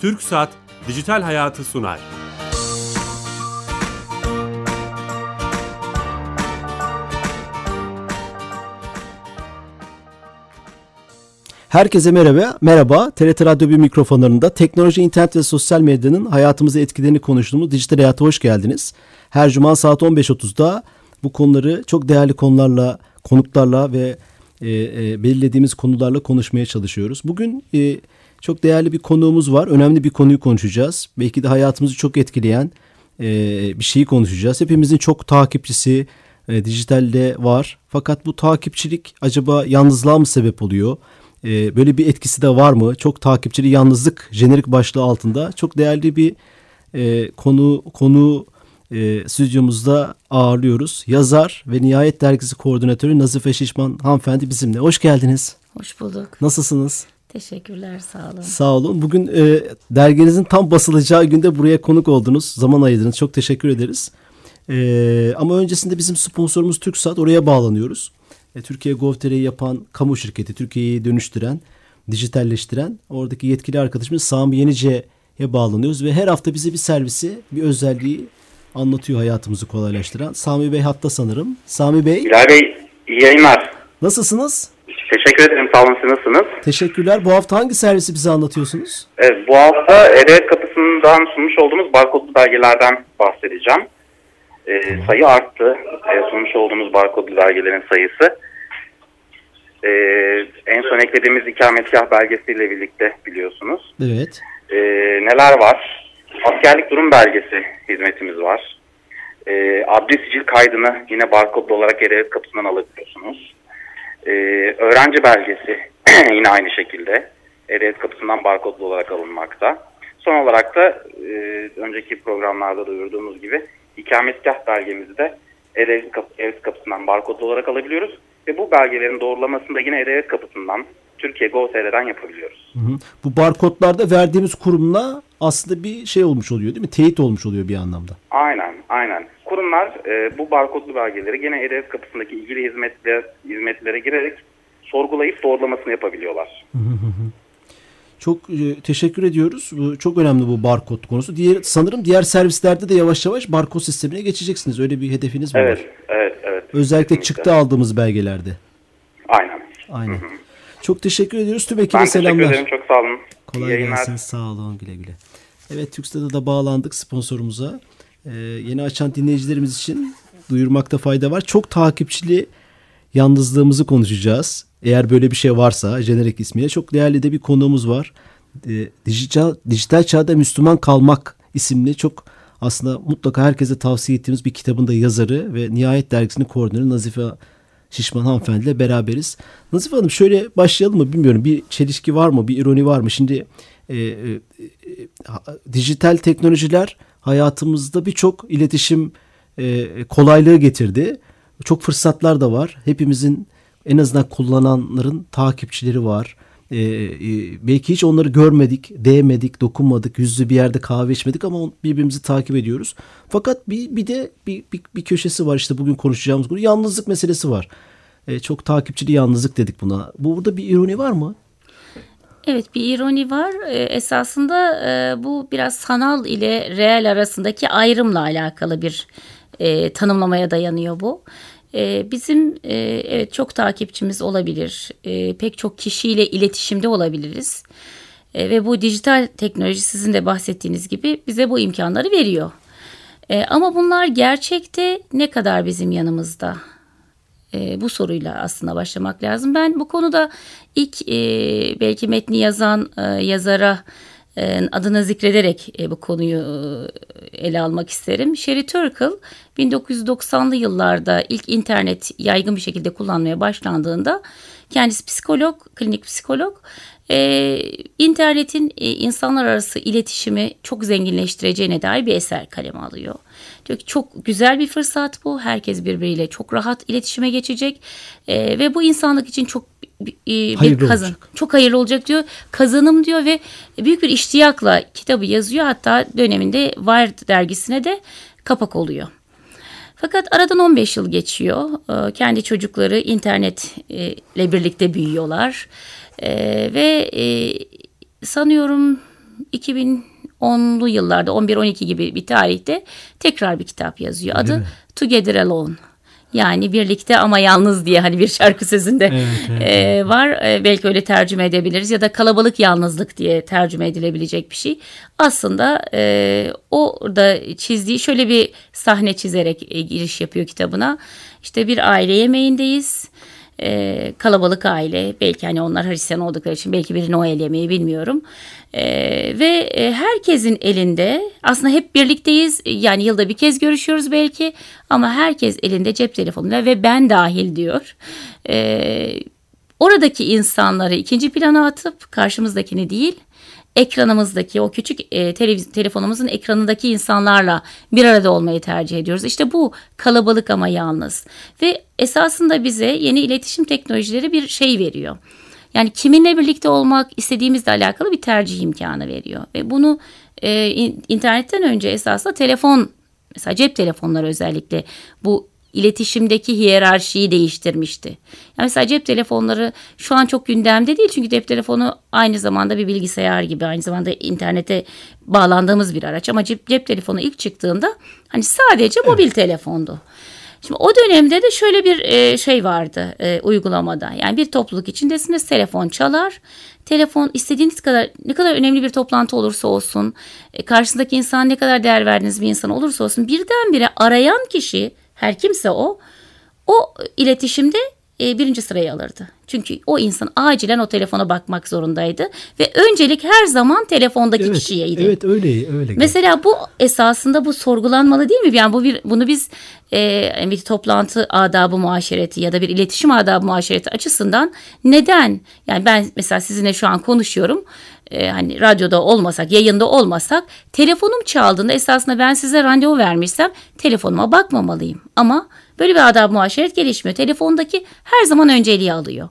Türk Saat Dijital Hayatı sunar. Herkese merhaba. Merhaba. TRT Radyo 1 mikrofonlarında teknoloji, internet ve sosyal medyanın hayatımıza etkilerini konuştuğumuz Dijital Hayat'a hoş geldiniz. Her cuma saat 15.30'da bu konuları çok değerli konularla, konuklarla ve e, e, belirlediğimiz konularla konuşmaya çalışıyoruz. Bugün e, çok değerli bir konuğumuz var. Önemli bir konuyu konuşacağız. Belki de hayatımızı çok etkileyen e, bir şeyi konuşacağız. Hepimizin çok takipçisi e, dijitalde var. Fakat bu takipçilik acaba yalnızlığa mı sebep oluyor? E, böyle bir etkisi de var mı? Çok takipçili yalnızlık jenerik başlığı altında çok değerli bir e, konu konu e, stüdyomuzda ağırlıyoruz. Yazar ve Nihayet Dergisi Koordinatörü Nazife Şişman hanımefendi bizimle. Hoş geldiniz. Hoş bulduk. Nasılsınız? Teşekkürler, sağ olun. Sağ olun. Bugün e, derginizin tam basılacağı günde buraya konuk oldunuz. Zaman ayırdınız. Çok teşekkür ederiz. E, ama öncesinde bizim sponsorumuz TürkSat. Oraya bağlanıyoruz. E, Türkiye Gov.tr'yi yapan kamu şirketi, Türkiye'yi dönüştüren, dijitalleştiren oradaki yetkili arkadaşımız Sami Yenice'ye bağlanıyoruz. Ve her hafta bize bir servisi, bir özelliği anlatıyor hayatımızı kolaylaştıran. Sami Bey hatta sanırım. Sami Bey. Bilal Bey iyi yayınlar. Nasılsınız? Teşekkür ederim. Sağ olun. Siz nasılsınız? Teşekkürler. Bu hafta hangi servisi bize anlatıyorsunuz? Evet, bu hafta E-Devlet kapısından sunmuş olduğumuz barkodlu belgelerden bahsedeceğim. Ee, sayı arttı. Ee, sunmuş olduğumuz barkodlu belgelerin sayısı. Ee, en son eklediğimiz ikametgah belgesiyle birlikte biliyorsunuz. Evet. Ee, neler var? Askerlik durum belgesi hizmetimiz var. Ee, adli sicil kaydını yine barkodlu olarak E-Devlet kapısından alabiliyorsunuz. Ee, öğrenci belgesi yine aynı şekilde E-Devlet kapısından barkodlu olarak alınmakta. Son olarak da e, önceki programlarda duyurduğumuz gibi ikametgah belgemizi de E-Devlet kapı, kapısından barkodlu olarak alabiliyoruz. Ve bu belgelerin doğrulamasını da yine E-Devlet kapısından Türkiye Gov.tr'den yapabiliyoruz. Hı hı. Bu barkodlarda verdiğimiz kurumla aslında bir şey olmuş oluyor değil mi? Teyit olmuş oluyor bir anlamda. Aynen, aynen. Kurumlar e, bu barkodlu belgeleri gene E-Devlet kapısındaki ilgili hizmetler, hizmetlere girerek sorgulayıp doğrulamasını yapabiliyorlar. Hı hı hı. Çok e, teşekkür ediyoruz. Bu, çok önemli bu barkod konusu. Diğer sanırım diğer servislerde de yavaş yavaş barkod sistemine geçeceksiniz. Öyle bir hedefiniz mi evet, var? Evet, evet. Özellikle Kesinlikle. çıktı aldığımız belgelerde. Aynen. Aynen. Hı hı. Çok teşekkür ediyoruz. Tüm ekibe ben selamlar. teşekkür ederim. Çok sağ olun. Kolay gelsin. Sağ olun. Güle güle. Evet TÜKSTA'da da bağlandık sponsorumuza. Ee, yeni açan dinleyicilerimiz için duyurmakta fayda var. Çok takipçili yalnızlığımızı konuşacağız. Eğer böyle bir şey varsa jenerik ismiyle çok değerli de bir konuğumuz var. Ee, dijital, dijital çağda Müslüman kalmak isimli çok aslında mutlaka herkese tavsiye ettiğimiz bir kitabın da yazarı ve Nihayet Dergisi'nin koordinatörü Nazife Şişman hanımefendiyle beraberiz. Nazife Hanım şöyle başlayalım mı bilmiyorum bir çelişki var mı bir ironi var mı? Şimdi e, e, e, dijital teknolojiler hayatımızda birçok iletişim e, kolaylığı getirdi. Çok fırsatlar da var. Hepimizin en azından kullananların takipçileri var. Ee, e, belki hiç onları görmedik, değmedik, dokunmadık, yüzlü bir yerde kahve içmedik ama birbirimizi takip ediyoruz. Fakat bir, bir de bir, bir, bir köşesi var işte bugün konuşacağımız konu yalnızlık meselesi var. Ee, çok takipçili yalnızlık dedik buna. Burada bir ironi var mı? Evet bir ironi var. Ee, esasında e, bu biraz sanal ile reel arasındaki ayrımla alakalı bir e, tanımlamaya dayanıyor bu. E, bizim e, evet çok takipçimiz olabilir. E, pek çok kişiyle iletişimde olabiliriz. E, ve bu dijital teknoloji sizin de bahsettiğiniz gibi bize bu imkanları veriyor. E, ama bunlar gerçekte ne kadar bizim yanımızda? E, bu soruyla aslında başlamak lazım. Ben bu konuda ilk e, belki metni yazan e, yazara e, adını zikrederek e, bu konuyu e, ele almak isterim. Sherry Turkle 1990'lı yıllarda ilk internet yaygın bir şekilde kullanmaya başlandığında kendisi psikolog, klinik psikolog. internetin insanlar arası iletişimi çok zenginleştireceğine dair bir eser kaleme alıyor. Diyor ki çok güzel bir fırsat bu. Herkes birbiriyle çok rahat iletişime geçecek ve bu insanlık için çok bir hayırlı kazan olacak. çok hayırlı olacak diyor. Kazanım diyor ve büyük bir iştiyakla kitabı yazıyor. Hatta döneminde Wired dergisine de kapak oluyor. Fakat aradan 15 yıl geçiyor. Kendi çocukları internetle birlikte büyüyorlar. Ve sanıyorum 2010'lu yıllarda 11-12 gibi bir tarihte tekrar bir kitap yazıyor. Adı Together Alone. Yani birlikte ama yalnız diye hani bir şarkı sözünde Evet, evet, e, var. E, belki öyle tercüme edebiliriz ya da kalabalık yalnızlık diye tercüme edilebilecek bir şey. Aslında e, orada çizdiği şöyle bir sahne çizerek e, giriş yapıyor kitabına. İşte bir aile yemeğindeyiz. E, kalabalık aile belki hani onlar Hristiyan oldukları için belki bir Noel yemeği bilmiyorum. E, ve e, herkesin elinde aslında hep birlikteyiz yani yılda bir kez görüşüyoruz belki ama herkes elinde cep telefonuyla ve ben dahil diyor. E, oradaki insanları ikinci plana atıp karşımızdakini değil ekranımızdaki o küçük e, televiz- telefonumuzun ekranındaki insanlarla bir arada olmayı tercih ediyoruz. İşte bu kalabalık ama yalnız ve esasında bize yeni iletişim teknolojileri bir şey veriyor. Yani kiminle birlikte olmak istediğimizle alakalı bir tercih imkanı veriyor ve bunu e, in- internetten önce esasında telefon mesela cep telefonları özellikle bu iletişimdeki hiyerarşiyi değiştirmişti. Yani mesela cep telefonları şu an çok gündemde değil çünkü cep telefonu aynı zamanda bir bilgisayar gibi aynı zamanda internete bağlandığımız bir araç ama cep, cep telefonu ilk çıktığında hani sadece mobil telefondu. Şimdi o dönemde de şöyle bir e, şey vardı e, uygulamada. Yani bir topluluk içindesiniz telefon çalar. Telefon istediğiniz kadar ne kadar önemli bir toplantı olursa olsun, e, karşısındaki insan ne kadar değer verdiğiniz bir insan olursa olsun birdenbire arayan kişi her kimse o o iletişimde e, birinci sırayı alırdı. Çünkü o insan acilen o telefona bakmak zorundaydı ve öncelik her zaman telefondaki Evet, kişiyeydi. evet öyle öyle. Mesela bu esasında bu sorgulanmalı değil mi? Yani bu bir bunu biz e, bir toplantı adabı muaşereti ya da bir iletişim adabı muaşereti açısından neden? Yani ben mesela sizinle şu an konuşuyorum. E, hani radyoda olmasak, yayında olmasak telefonum çaldığında esasında ben size randevu vermişsem telefonuma bakmamalıyım. Ama böyle bir adab muaşeret gelişmiyor. Telefondaki her zaman önceliği alıyor.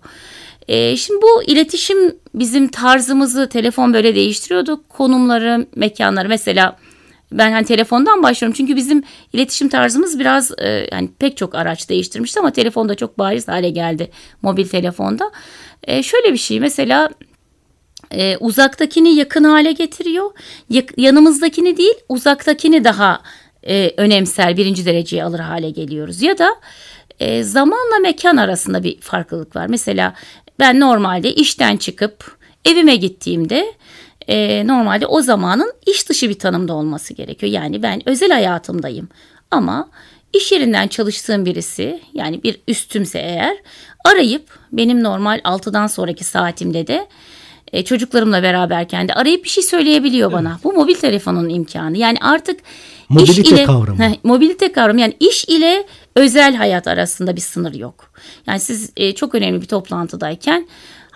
E, şimdi bu iletişim bizim tarzımızı telefon böyle değiştiriyordu. Konumları, mekanları mesela ben hani telefondan başlıyorum çünkü bizim iletişim tarzımız biraz e, yani pek çok araç değiştirmişti ama telefonda çok bariz hale geldi mobil telefonda. E, şöyle bir şey mesela e, uzaktakini yakın hale getiriyor. Yanımızdakini değil uzaktakini daha e, önemser birinci dereceye alır hale geliyoruz. Ya da e, zamanla mekan arasında bir farklılık var. Mesela ben normalde işten çıkıp evime gittiğimde e, normalde o zamanın iş dışı bir tanımda olması gerekiyor. Yani ben özel hayatımdayım ama iş yerinden çalıştığım birisi yani bir üstümse eğer arayıp benim normal 6'dan sonraki saatimde de e, çocuklarımla beraberken de arayıp bir şey söyleyebiliyor bana. Bu mobil telefonun imkanı. Yani artık Mobilite iş ile, kavramı. Heh, mobilite kavramı yani iş ile özel hayat arasında bir sınır yok. Yani siz e, çok önemli bir toplantıdayken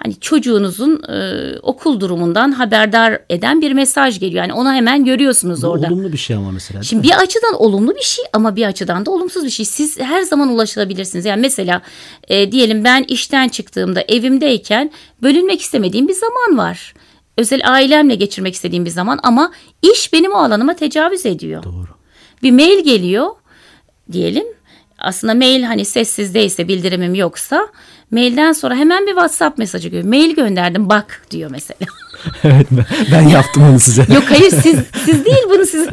hani çocuğunuzun e, okul durumundan haberdar eden bir mesaj geliyor. Yani onu hemen görüyorsunuz Bu orada. olumlu bir şey ama mesela. Şimdi mi? bir açıdan olumlu bir şey ama bir açıdan da olumsuz bir şey. Siz her zaman ulaşılabilirsiniz. Yani mesela e, diyelim ben işten çıktığımda evimdeyken bölünmek istemediğim bir zaman var. Özel ailemle geçirmek istediğim bir zaman ama iş benim o alanıma tecavüz ediyor. Doğru. Bir mail geliyor diyelim. Aslında mail hani sessizdeyse bildirimim yoksa mailden sonra hemen bir WhatsApp mesajı geliyor. Mail gönderdim bak diyor mesela. evet ben, yaptım onu size. Yok hayır siz siz değil bunu siz.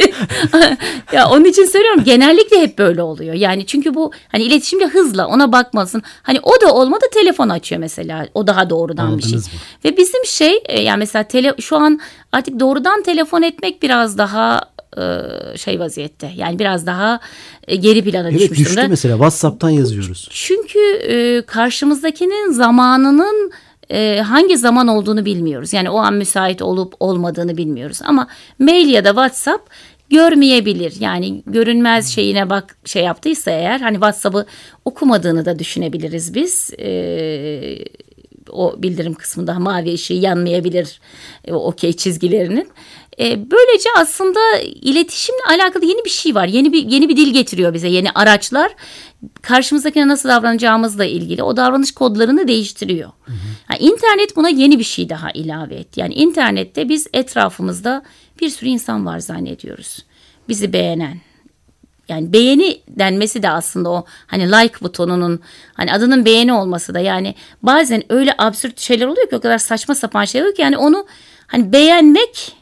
ya onun için söylüyorum genellikle hep böyle oluyor. Yani çünkü bu hani iletişimde hızla ona bakmalısın. Hani o da olmadı telefon açıyor mesela. O daha doğrudan bir şey. Mı? Ve bizim şey e, yani mesela tele, şu an artık doğrudan telefon etmek biraz daha şey vaziyette. Yani biraz daha e, geri plana Evet düşmüş düştü durumda. mesela WhatsApp'tan yazıyoruz. Çünkü e, karşımızdakinin zamanının e, hangi zaman olduğunu bilmiyoruz. Yani o an müsait olup olmadığını bilmiyoruz. Ama mail ya da WhatsApp görmeyebilir. Yani görünmez şeyine bak şey yaptıysa eğer hani WhatsApp'ı okumadığını da düşünebiliriz biz. E, o bildirim kısmında mavi ışığı yanmayabilir e, o okey çizgilerinin. E, böylece aslında iletişimle alakalı yeni bir şey var. Yeni bir yeni bir dil getiriyor bize. Yeni araçlar karşımızdakine nasıl davranacağımızla ilgili o davranış kodlarını değiştiriyor. Yani internet buna yeni bir şey daha ilave etti. Yani internette biz etrafımızda bir sürü insan var zannediyoruz. Bizi beğenen, yani beğeni denmesi de aslında o hani like butonunun hani adının beğeni olması da yani bazen öyle absürt şeyler oluyor ki o kadar saçma sapan şeyler oluyor ki yani onu hani beğenmek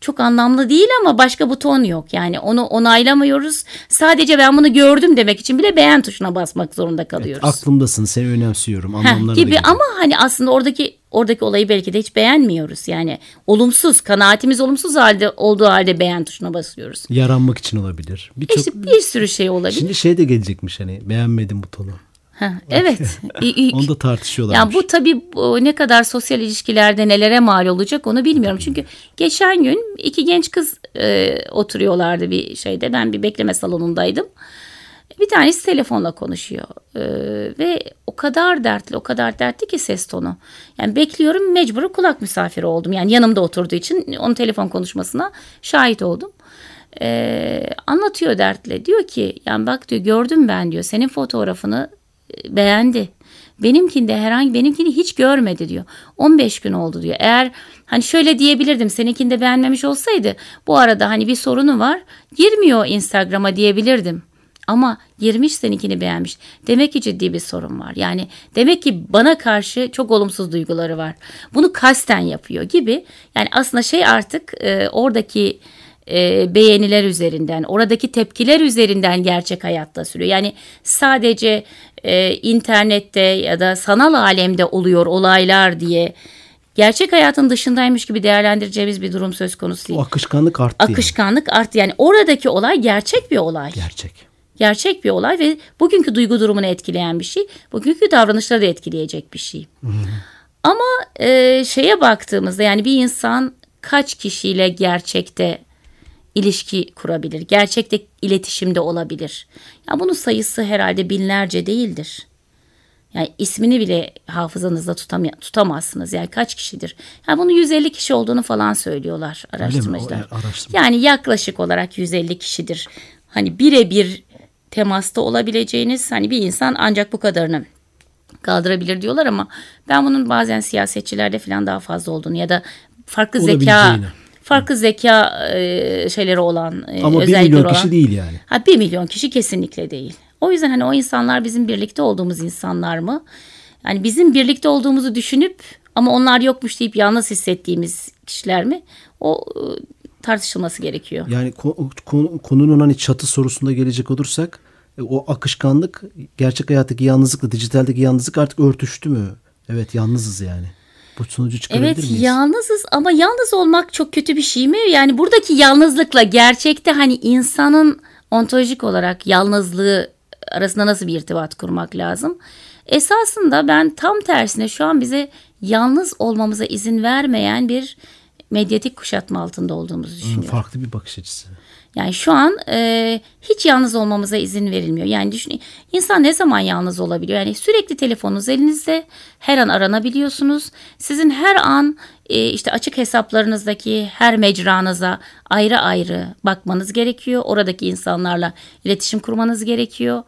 çok anlamlı değil ama başka buton yok. Yani onu onaylamıyoruz. Sadece ben bunu gördüm demek için bile beğen tuşuna basmak zorunda kalıyoruz. Evet, aklımdasın, seni önemsiyorum Heh, anlamları da gibi geliyor. ama hani aslında oradaki oradaki olayı belki de hiç beğenmiyoruz. Yani olumsuz, kanaatimiz olumsuz halde olduğu halde beğen tuşuna basıyoruz. Yaranmak için olabilir. Birçok İşte bir sürü şey olabilir. Şimdi şey de gelecekmiş hani beğenmedim butonu. Heh, evet. Onu da tartışıyorlarmış. Yani bu tabii ne kadar sosyal ilişkilerde nelere mal olacak onu bilmiyorum. Çünkü geçen gün iki genç kız e, oturuyorlardı bir şeyde. Ben bir bekleme salonundaydım. Bir tanesi telefonla konuşuyor E, ve o kadar dertli o kadar dertli ki ses tonu. Yani bekliyorum mecbur kulak misafiri oldum. Yani yanımda oturduğu için onun telefon konuşmasına şahit oldum. E, anlatıyor dertle diyor ki yani bak diyor gördüm ben diyor senin fotoğrafını beğendi. Benimkinde herhangi benimkini hiç görmedi diyor. 15 gün oldu diyor. Eğer hani şöyle diyebilirdim seninkinde beğenmemiş olsaydı bu arada hani bir sorunu var girmiyor Instagram'a diyebilirdim. Ama girmiş seninkini beğenmiş. Demek ki ciddi bir sorun var. Yani demek ki bana karşı çok olumsuz duyguları var. Bunu kasten yapıyor gibi. Yani aslında şey artık e, oradaki e, beğeniler üzerinden, oradaki tepkiler üzerinden gerçek hayatta sürüyor. Yani sadece e, internette ya da sanal alemde oluyor olaylar diye gerçek hayatın dışındaymış gibi değerlendireceğimiz bir durum söz konusu değil. o akışkanlık arttı. yani. Akışkanlık arttı. Yani oradaki olay gerçek bir olay. Gerçek. Gerçek bir olay ve bugünkü duygu durumunu etkileyen bir şey. Bugünkü davranışları da etkileyecek bir şey. Ama e, şeye baktığımızda yani bir insan kaç kişiyle gerçekte ilişki kurabilir? Gerçekte iletişimde olabilir. Ya bunun sayısı herhalde binlerce değildir. Yani ismini bile hafızanızda tutamay- tutamazsınız. Yani kaç kişidir? Yani bunun 150 kişi olduğunu falan söylüyorlar araştırmacılar. O, araştırma. Yani yaklaşık olarak 150 kişidir. Hani birebir temasta olabileceğiniz hani bir insan ancak bu kadarını kaldırabilir diyorlar ama ben bunun bazen siyasetçilerde falan daha fazla olduğunu ya da farklı zeka. Farklı zeka e, şeyleri olan e, Ama bir özellikleri milyon olan. kişi değil yani. Ha, bir milyon kişi kesinlikle değil. O yüzden hani o insanlar bizim birlikte olduğumuz insanlar mı? Yani bizim birlikte olduğumuzu düşünüp ama onlar yokmuş deyip yalnız hissettiğimiz kişiler mi? O e, tartışılması gerekiyor. Yani ko- konu- konunun hani çatı sorusunda gelecek olursak e, o akışkanlık gerçek hayattaki yalnızlıkla dijitaldeki yalnızlık artık örtüştü mü? Evet yalnızız yani. Bu sonucu çıkarabilir Evet miyiz? yalnızız ama yalnız olmak çok kötü bir şey mi? Yani buradaki yalnızlıkla gerçekte hani insanın ontolojik olarak yalnızlığı arasında nasıl bir irtibat kurmak lazım? Esasında ben tam tersine şu an bize yalnız olmamıza izin vermeyen bir medyatik kuşatma altında olduğumuzu düşünüyorum. Farklı bir bakış açısı. Yani şu an e, hiç yalnız olmamıza izin verilmiyor. Yani düşünün insan ne zaman yalnız olabiliyor? Yani sürekli telefonunuz elinizde her an aranabiliyorsunuz. Sizin her an e, işte açık hesaplarınızdaki her mecranıza ayrı ayrı bakmanız gerekiyor. Oradaki insanlarla iletişim kurmanız gerekiyor.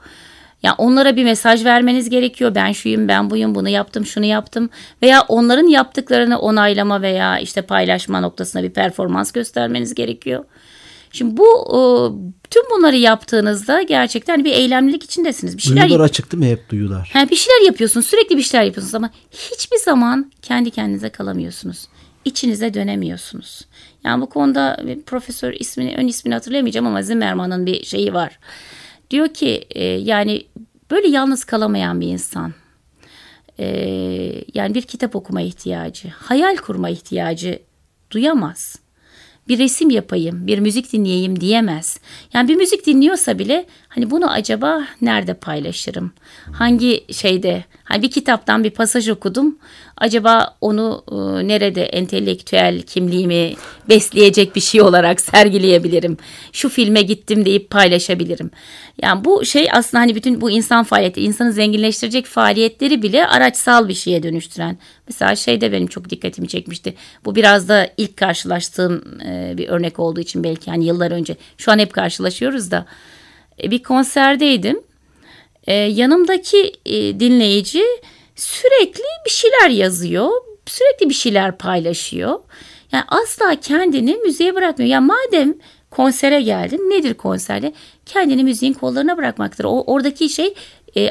Ya onlara bir mesaj vermeniz gerekiyor. Ben şuyum, ben buyum, bunu yaptım, şunu yaptım. Veya onların yaptıklarını onaylama veya işte paylaşma noktasında bir performans göstermeniz gerekiyor. Şimdi bu e, tüm bunları yaptığınızda gerçekten bir eylemlilik içindesiniz. Bir şeyler Duyular açık değil mi hep duyular? Ha, bir şeyler yapıyorsunuz, sürekli bir şeyler yapıyorsunuz ama hiçbir zaman kendi kendinize kalamıyorsunuz. İçinize dönemiyorsunuz. Yani bu konuda profesör ismini, ön ismini hatırlayamayacağım ama Zimmerman'ın bir şeyi var. Diyor ki e, yani böyle yalnız kalamayan bir insan. e, yani bir kitap okuma ihtiyacı, hayal kurma ihtiyacı duyamaz bir resim yapayım, bir müzik dinleyeyim diyemez. Yani bir müzik dinliyorsa bile hani bunu acaba nerede paylaşırım? Hangi şeyde? Hani bir kitaptan bir pasaj okudum. Acaba onu e, nerede entelektüel kimliğimi besleyecek bir şey olarak sergileyebilirim? Şu filme gittim deyip paylaşabilirim. Yani bu şey aslında hani bütün bu insan faaliyeti, insanı zenginleştirecek faaliyetleri bile araçsal bir şeye dönüştüren. Mesela şey de benim çok dikkatimi çekmişti. Bu biraz da ilk karşılaştığım e, bir örnek olduğu için belki hani yıllar önce. Şu an hep karşılaşıyoruz da. E, bir konserdeydim. E, yanımdaki e, dinleyici sürekli bir şeyler yazıyor. Sürekli bir şeyler paylaşıyor. Yani asla kendini müziğe bırakmıyor. Ya madem konsere geldin nedir konserde? Kendini müziğin kollarına bırakmaktır. O oradaki şey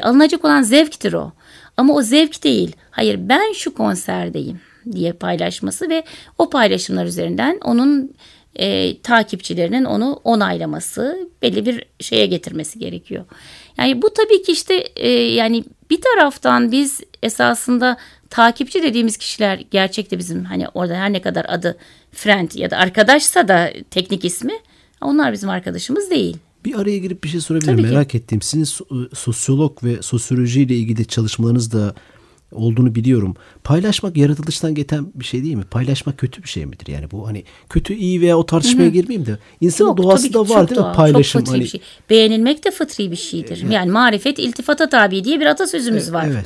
alınacak olan zevktir o. Ama o zevk değil. Hayır ben şu konserdeyim diye paylaşması ve o paylaşımlar üzerinden onun e, takipçilerinin onu onaylaması, belli bir şeye getirmesi gerekiyor. Yani bu tabii ki işte e, yani bir taraftan biz esasında takipçi dediğimiz kişiler gerçekte bizim hani orada her ne kadar adı friend ya da arkadaşsa da teknik ismi onlar bizim arkadaşımız değil. Bir araya girip bir şey sorabilirim. Tabii ki. Merak ettiğim sizin so- sosyolog ve sosyolojiyle ilgili çalışmalarınız da olduğunu biliyorum. Paylaşmak yaratılıştan gelen bir şey değil mi? Paylaşmak kötü bir şey midir? Yani bu hani kötü iyi veya o tartışmaya girmeyeyim de insanın Yok, doğası da var değil mi? doğal, Paylaşım Çok hani bir şey. Beğenilmek de fıtri bir şeydir. Yani marifet iltifata tabi diye bir atasözümüz var. Evet.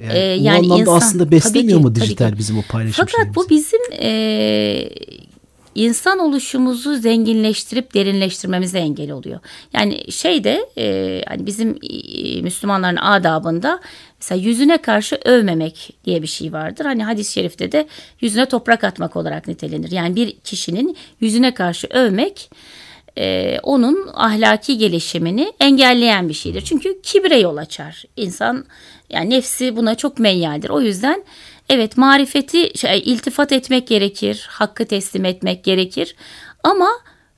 e, Yani, Ee, bu yani anlamda insan- aslında beslemiyor ki, mu dijital bizim o paylaşım Fakat bu şeyimizi? bizim e, insan oluşumuzu zenginleştirip derinleştirmemize engel oluyor. Yani şeyde e, hani bizim e, Müslümanların adabında mesela yüzüne karşı övmemek diye bir şey vardır. Hani hadis-i şerifte de yüzüne toprak atmak olarak nitelenir. Yani bir kişinin yüzüne karşı övmek e, onun ahlaki gelişimini engelleyen bir şeydir. Çünkü kibre yol açar. İnsan yani nefsi buna çok meyyaldir. O yüzden evet marifeti şey, iltifat etmek gerekir, hakkı teslim etmek gerekir ama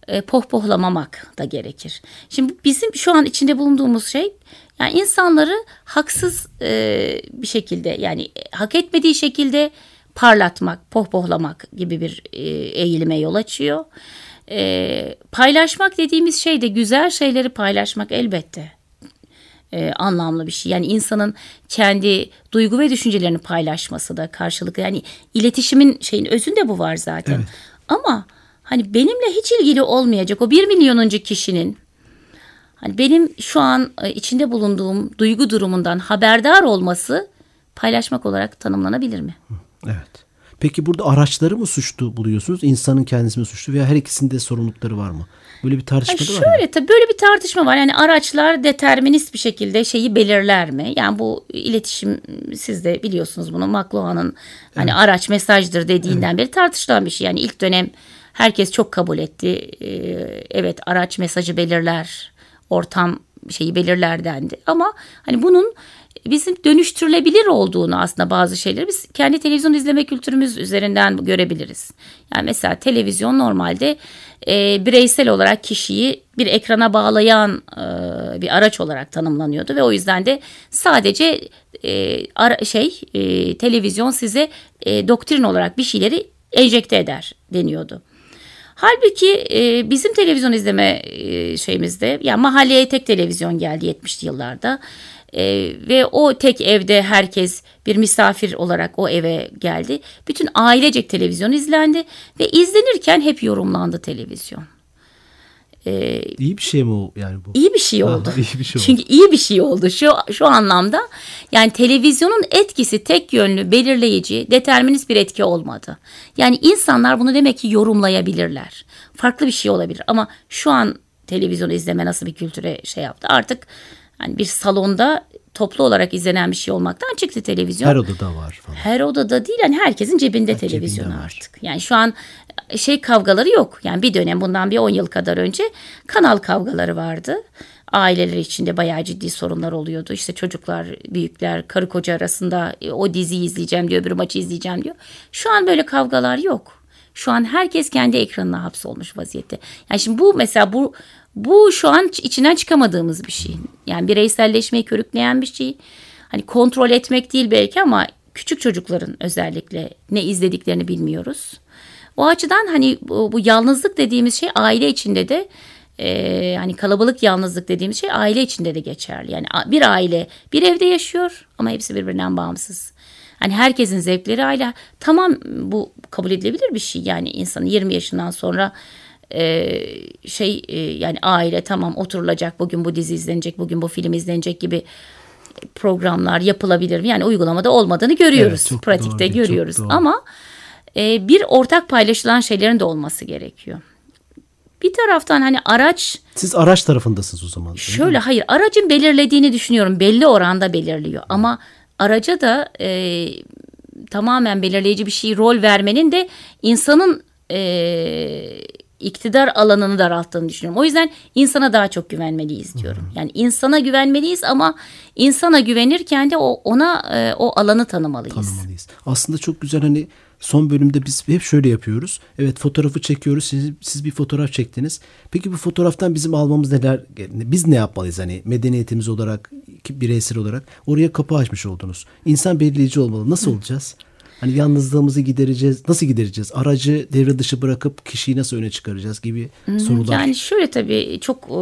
e, pohpohlamamak da gerekir. Şimdi bizim şu an içinde bulunduğumuz şey yani insanları haksız e, bir şekilde yani hak etmediği şekilde parlatmak, pohpohlamak gibi bir e, eğilime yol açıyor. E, paylaşmak dediğimiz şey de güzel şeyleri paylaşmak elbette e, anlamlı bir şey. Yani insanın kendi duygu ve düşüncelerini paylaşması da karşılıklı. Yani iletişimin şeyin özünde bu var zaten. Ama hani benimle hiç ilgili olmayacak o bir milyonuncu kişinin hani benim şu an e, içinde bulunduğum duygu durumundan haberdar olması paylaşmak olarak tanımlanabilir mi? Evet. Peki burada araçları mı suçlu buluyorsunuz? İnsanın kendisi mi suçlu veya her ikisinde sorumlulukları var mı? Böyle bir tartışma Yani da var mı? şöyle tabii böyle bir tartışma var. Yani araçlar determinist bir şekilde şeyi belirler mi? Yani bu iletişim siz de biliyorsunuz bunu McLuhan'ın hani araç mesajdır dediğinden beri tartışılan bir şey. Yani ilk dönem herkes çok kabul etti. Ee, evet araç mesajı belirler, ortam şeyi belirler dendi. Ama hani bunun bizim dönüştürülebilir olduğunu aslında bazı şeyleri biz kendi televizyon izleme kültürümüz üzerinden görebiliriz. Yani mesela televizyon normalde e, bireysel olarak kişiyi bir ekrana bağlayan e, bir araç olarak tanımlanıyordu ve o yüzden de sadece e, ara, şey e, televizyon size e, doktrin olarak bir şeyleri enjekte eder deniyordu. Halbuki e, bizim televizyon izleme e, şeyimizde yani mahalleye tek televizyon geldi 70'li yıllarda. E, ve o tek evde herkes bir misafir olarak o eve geldi. Bütün ailecek televizyon izlendi ve izlenirken hep yorumlandı televizyon. E, İyi bir şey mi o yani bu? iyi bir şey oldu. Aha, iyi bir şey oldu. Çünkü iyi bir şey oldu şu şu anlamda. Yani televizyonun etkisi tek yönlü, belirleyici, determinist bir etki olmadı. Yani insanlar bunu demek ki yorumlayabilirler. Farklı bir şey olabilir ama şu an televizyon izleme nasıl bir kültüre şey yaptı? Artık hani bir salonda toplu olarak izlenen bir şey olmaktan çıktı televizyon. Her odada var falan. Her odada değil hani herkesin cebinde Her televizyon cebinde var. artık. Yani şu an şey kavgaları yok. Yani bir dönem bundan bir 10 yıl kadar önce kanal kavgaları vardı. Aileler içinde bayağı ciddi sorunlar oluyordu. İşte çocuklar, büyükler, karı koca arasında e, o diziyi izleyeceğim diyor, öbür maçı izleyeceğim diyor. Şu an böyle kavgalar yok. Şu an herkes kendi ekranına hapsolmuş vaziyette. Yani şimdi bu mesela bu bu şu an içinden çıkamadığımız bir şey. Yani bireyselleşmeyi körükleyen bir şey. Hani kontrol etmek değil belki ama küçük çocukların özellikle ne izlediklerini bilmiyoruz. O açıdan hani bu, bu yalnızlık dediğimiz şey aile içinde de e, hani kalabalık yalnızlık dediğimiz şey aile içinde de geçerli. Yani bir aile bir evde yaşıyor ama hepsi birbirinden bağımsız. Hani herkesin zevkleri aile. Tamam bu kabul edilebilir bir şey. Yani insanın 20 yaşından sonra e, şey e, yani aile tamam oturulacak bugün bu dizi izlenecek bugün bu film izlenecek gibi programlar yapılabilir mi? Yani uygulamada olmadığını görüyoruz. Evet, pratikte doğru, görüyoruz. doğru. Ama e, bir ortak paylaşılan şeylerin de olması gerekiyor. Bir taraftan hani araç Siz araç tarafındasınız o zaman. Şöyle hayır aracın belirlediğini düşünüyorum. Belli oranda belirliyor. Ama araca da e, tamamen belirleyici bir şey rol vermenin de insanın e, iktidar alanını daralttığını düşünüyorum. O yüzden insana daha çok güvenmeliyiz diyorum. Yani insana güvenmeliyiz ama insana güvenirken de o ona e, o alanı tanımalıyız. tanımalıyız. Aslında çok güzel hani son bölümde biz hep şöyle yapıyoruz. Evet fotoğrafı çekiyoruz. Siz, siz bir fotoğraf çektiniz. Peki bu fotoğraftan bizim almamız neler? Biz ne yapmalıyız hani medeniyetimiz olarak, bireysel olarak? Oraya kapı açmış oldunuz. İnsan belirleyici olmalı. Nasıl olacağız? Hani yalnızlığımızı gidereceğiz. Nasıl gidereceğiz? Aracı devre dışı bırakıp kişiyi nasıl öne çıkaracağız gibi sorular. Yani şöyle tabii çok e,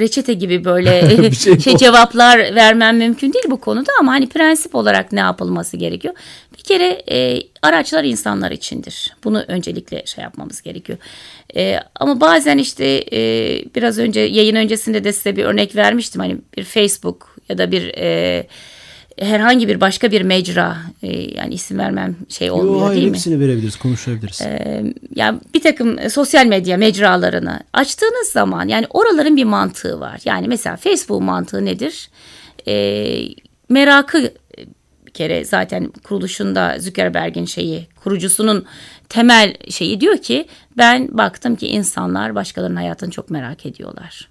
reçete gibi böyle şey, şey cevaplar vermem mümkün değil bu konuda ama hani prensip olarak ne yapılması gerekiyor? Bir kere e, araçlar insanlar içindir. Bunu öncelikle şey yapmamız gerekiyor. E, ama bazen işte e, biraz önce yayın öncesinde de size bir örnek vermiştim. Hani bir Facebook ya da bir e, herhangi bir başka bir mecra e, yani isim vermem şey olmuyor Yo, hayır, değil mi? Hepsini verebiliriz konuşabiliriz. E, yani bir takım sosyal medya mecralarını açtığınız zaman yani oraların bir mantığı var. Yani mesela Facebook mantığı nedir? E, merakı bir kere zaten kuruluşunda Zuckerberg'in şeyi kurucusunun temel şeyi diyor ki ben baktım ki insanlar başkalarının hayatını çok merak ediyorlar.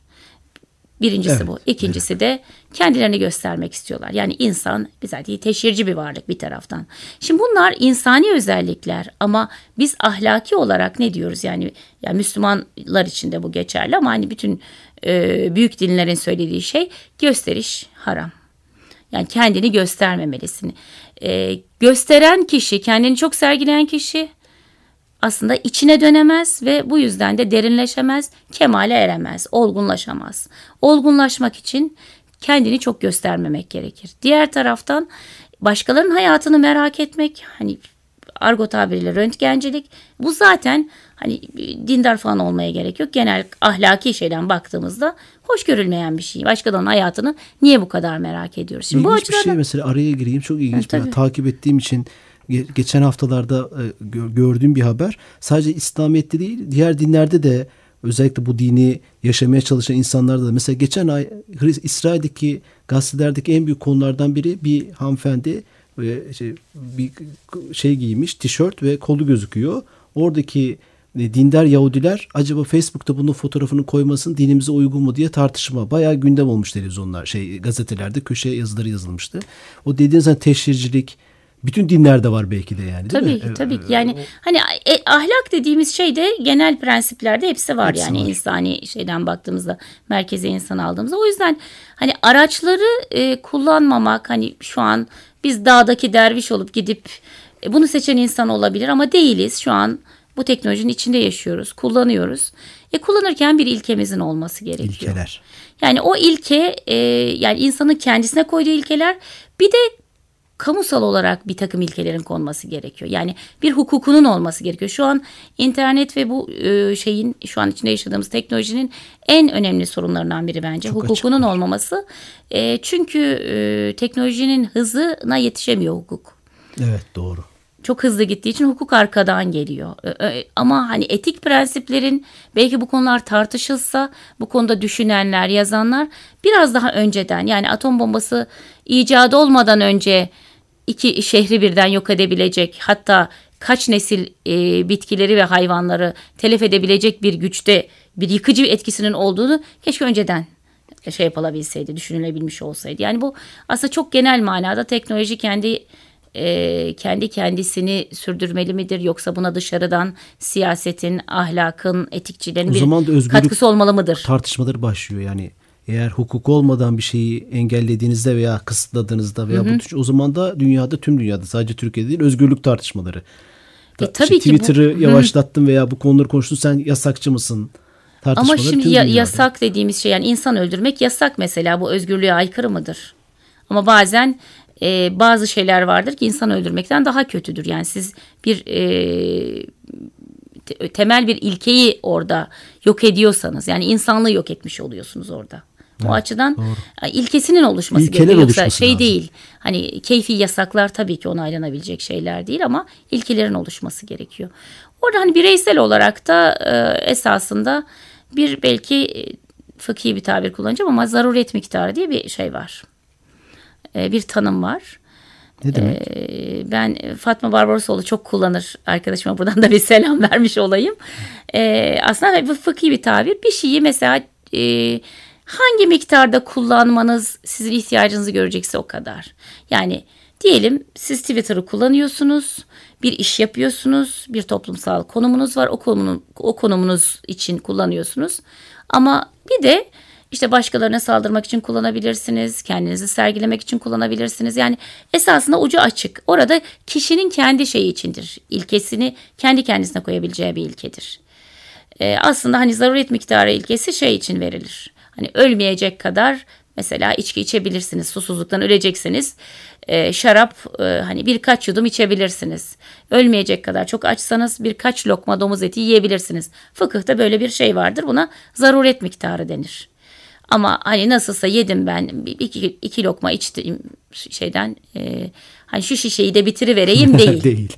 Birincisi evet. bu. İkincisi evet. de kendilerini göstermek istiyorlar. Yani insan bizatihi teşhirci bir varlık bir taraftan. Şimdi bunlar insani özellikler ama biz ahlaki olarak ne diyoruz? Yani, yani Müslümanlar için de bu geçerli ama hani bütün e, büyük dinlerin söylediği şey gösteriş haram. Yani kendini göstermemelisin. E, gösteren kişi, kendini çok sergileyen kişi aslında içine dönemez ve bu yüzden de derinleşemez, kemale eremez, olgunlaşamaz. Olgunlaşmak için kendini çok göstermemek gerekir. Diğer taraftan başkalarının hayatını merak etmek, hani argo tabiriyle röntgencilik bu zaten hani dindar falan olmaya gerek yok. Genel ahlaki şeyden baktığımızda hoş görülmeyen bir şey. Başkalarının hayatını niye bu kadar merak ediyoruz? Şimdi İlginç bu açıdan... bir şey mesela araya gireyim çok ilginç. Ha, takip ettiğim için geçen haftalarda e, gördüğüm bir haber. Sadece İslamiyet'te değil diğer dinlerde de özellikle bu dini yaşamaya çalışan insanlarda da mesela geçen ay İsrail'deki gazetelerdeki en büyük konulardan biri bir hanımefendi ve şey, bir şey giymiş tişört ve kolu gözüküyor. Oradaki e, dindar Yahudiler acaba Facebook'ta bunun fotoğrafını koymasın dinimize uygun mu diye tartışma. Bayağı gündem olmuş televizyonlar şey gazetelerde köşe yazıları yazılmıştı. O dediğiniz hani teşhircilik bütün dinlerde var belki de yani değil tabii mi? Ki, tabii ki. Yani hani e, ahlak dediğimiz şey de genel prensiplerde hepsi var hepsi yani var. insani şeyden baktığımızda merkeze insan aldığımızda. O yüzden hani araçları e, kullanmamak hani şu an biz dağdaki derviş olup gidip e, bunu seçen insan olabilir ama değiliz. Şu an bu teknolojinin içinde yaşıyoruz, kullanıyoruz. E kullanırken bir ilkemizin olması gerekiyor. İlkeler. Yani o ilke e, yani insanın kendisine koyduğu ilkeler bir de kamusal olarak bir takım ilkelerin konması gerekiyor. Yani bir hukukunun olması gerekiyor. Şu an internet ve bu e, şeyin şu an içinde yaşadığımız teknolojinin en önemli sorunlarından biri bence. Çok hukukunun açık. olmaması. E, çünkü e, teknolojinin hızına yetişemiyor hukuk. Evet doğru çok hızlı gittiği için hukuk arkadan geliyor. Ama hani etik prensiplerin belki bu konular tartışılsa bu konuda düşünenler, yazanlar biraz daha önceden yani atom bombası icadı olmadan önce iki şehri birden yok edebilecek hatta kaç nesil e, bitkileri ve hayvanları telef edebilecek bir güçte bir yıkıcı etkisinin olduğunu keşke önceden şey yapılabilseydi, düşünülebilmiş olsaydı. Yani bu aslında çok genel manada teknoloji kendi e, kendi kendisini sürdürmeli midir yoksa buna dışarıdan siyasetin, ahlakın, etikçilerin bir katkısı olmalı mıdır? Tartışmaları başlıyor yani eğer hukuk olmadan bir şeyi engellediğinizde veya kısıtladığınızda veya hı hı. bu o zaman da dünyada tüm dünyada sadece Türkiye'de değil özgürlük tartışmaları. E, tabii işte ki Twitter'ı bu, yavaşlattın veya bu konuları konuştun sen yasakçı mısın? Ama şimdi ya, yasak dediğimiz şey yani insan öldürmek yasak mesela bu özgürlüğe aykırı mıdır? Ama bazen e, bazı şeyler vardır ki insan öldürmekten daha kötüdür. Yani siz bir e, temel bir ilkeyi orada yok ediyorsanız yani insanlığı yok etmiş oluyorsunuz orada. Evet, o açıdan doğru. ilkesinin oluşması İlkeler gerekiyor. Yoksa şey lazım. değil. Hani keyfi yasaklar tabii ki onaylanabilecek şeyler değil ama ilkelerin oluşması gerekiyor. Orada hani bireysel olarak da e, esasında bir belki e, fıkhi bir tabir kullanacağım ama zaruret miktarı diye bir şey var. E, bir tanım var. Ne demek? Ee, ben Fatma Barbarosoğlu çok kullanır arkadaşıma buradan da bir selam vermiş olayım. Ee, aslında bu fıkhi bir tabir. Bir şeyi mesela e, hangi miktarda kullanmanız sizin ihtiyacınızı görecekse o kadar. Yani Diyelim siz Twitter'ı kullanıyorsunuz, bir iş yapıyorsunuz, bir toplumsal konumunuz var, o, konunun, o konumunuz için kullanıyorsunuz. Ama bir de işte başkalarına saldırmak için kullanabilirsiniz, kendinizi sergilemek için kullanabilirsiniz. Yani esasında ucu açık. Orada kişinin kendi şeyi içindir. İlkesini kendi kendisine koyabileceği bir ilkedir. Ee, aslında hani zaruret miktarı ilkesi şey için verilir. Hani ölmeyecek kadar mesela içki içebilirsiniz. Susuzluktan öleceksiniz. Ee, şarap e, hani birkaç yudum içebilirsiniz. Ölmeyecek kadar çok açsanız birkaç lokma domuz eti yiyebilirsiniz. Fıkıhta böyle bir şey vardır. Buna zaruret miktarı denir. Ama hani nasılsa yedim ben iki, iki lokma içtim şeyden e, hani şu şişeyi de bitirivereyim değil. değil.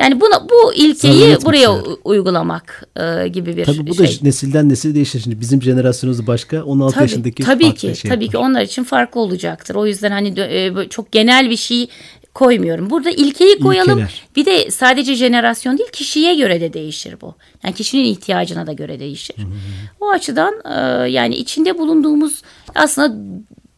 Yani buna bu ilkeyi buraya uygulamak e, gibi bir tabii bu şey. da nesilden nesile değişir. Şimdi bizim jenerasyonumuz başka, 16 tabii, yaşındaki tabii ki şey tabii yapar. ki onlar için farklı olacaktır. O yüzden hani e, çok genel bir şey koymuyorum. Burada ilkeyi koyalım. İlkeler. Bir de sadece jenerasyon değil kişiye göre de değişir bu. Yani kişinin ihtiyacına da göre değişir. O açıdan e, yani içinde bulunduğumuz aslında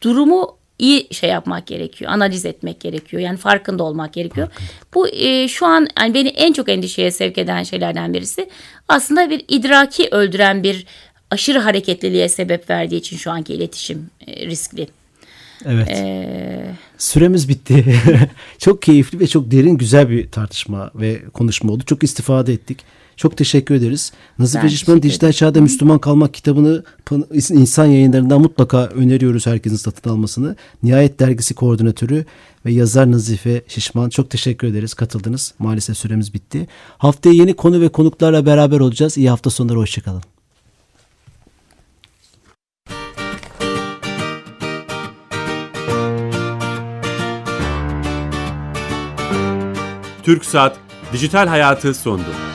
durumu iyi şey yapmak gerekiyor. Analiz etmek gerekiyor. Yani farkında olmak gerekiyor. Bu e, şu an yani beni en çok endişeye sevk eden şeylerden birisi aslında bir idraki öldüren bir aşırı hareketliliğe sebep verdiği için şu anki iletişim e, riskli. Evet. Ee, Süremiz bitti. çok keyifli ve çok derin güzel bir tartışma ve konuşma oldu. Çok istifade ettik. Çok teşekkür ederiz. Nazife teşekkür Dijital Çağda Müslüman Kalmak kitabını insan yayınlarından mutlaka öneriyoruz herkesin satın almasını. Nihayet Dergisi Koordinatörü ve yazar Nazife Şişman çok teşekkür ederiz. Katıldınız. Maalesef süremiz bitti. Haftaya yeni konu ve konuklarla beraber olacağız. İyi hafta sonları. Hoşçakalın. TürkSat Dijital Hayatı sondu.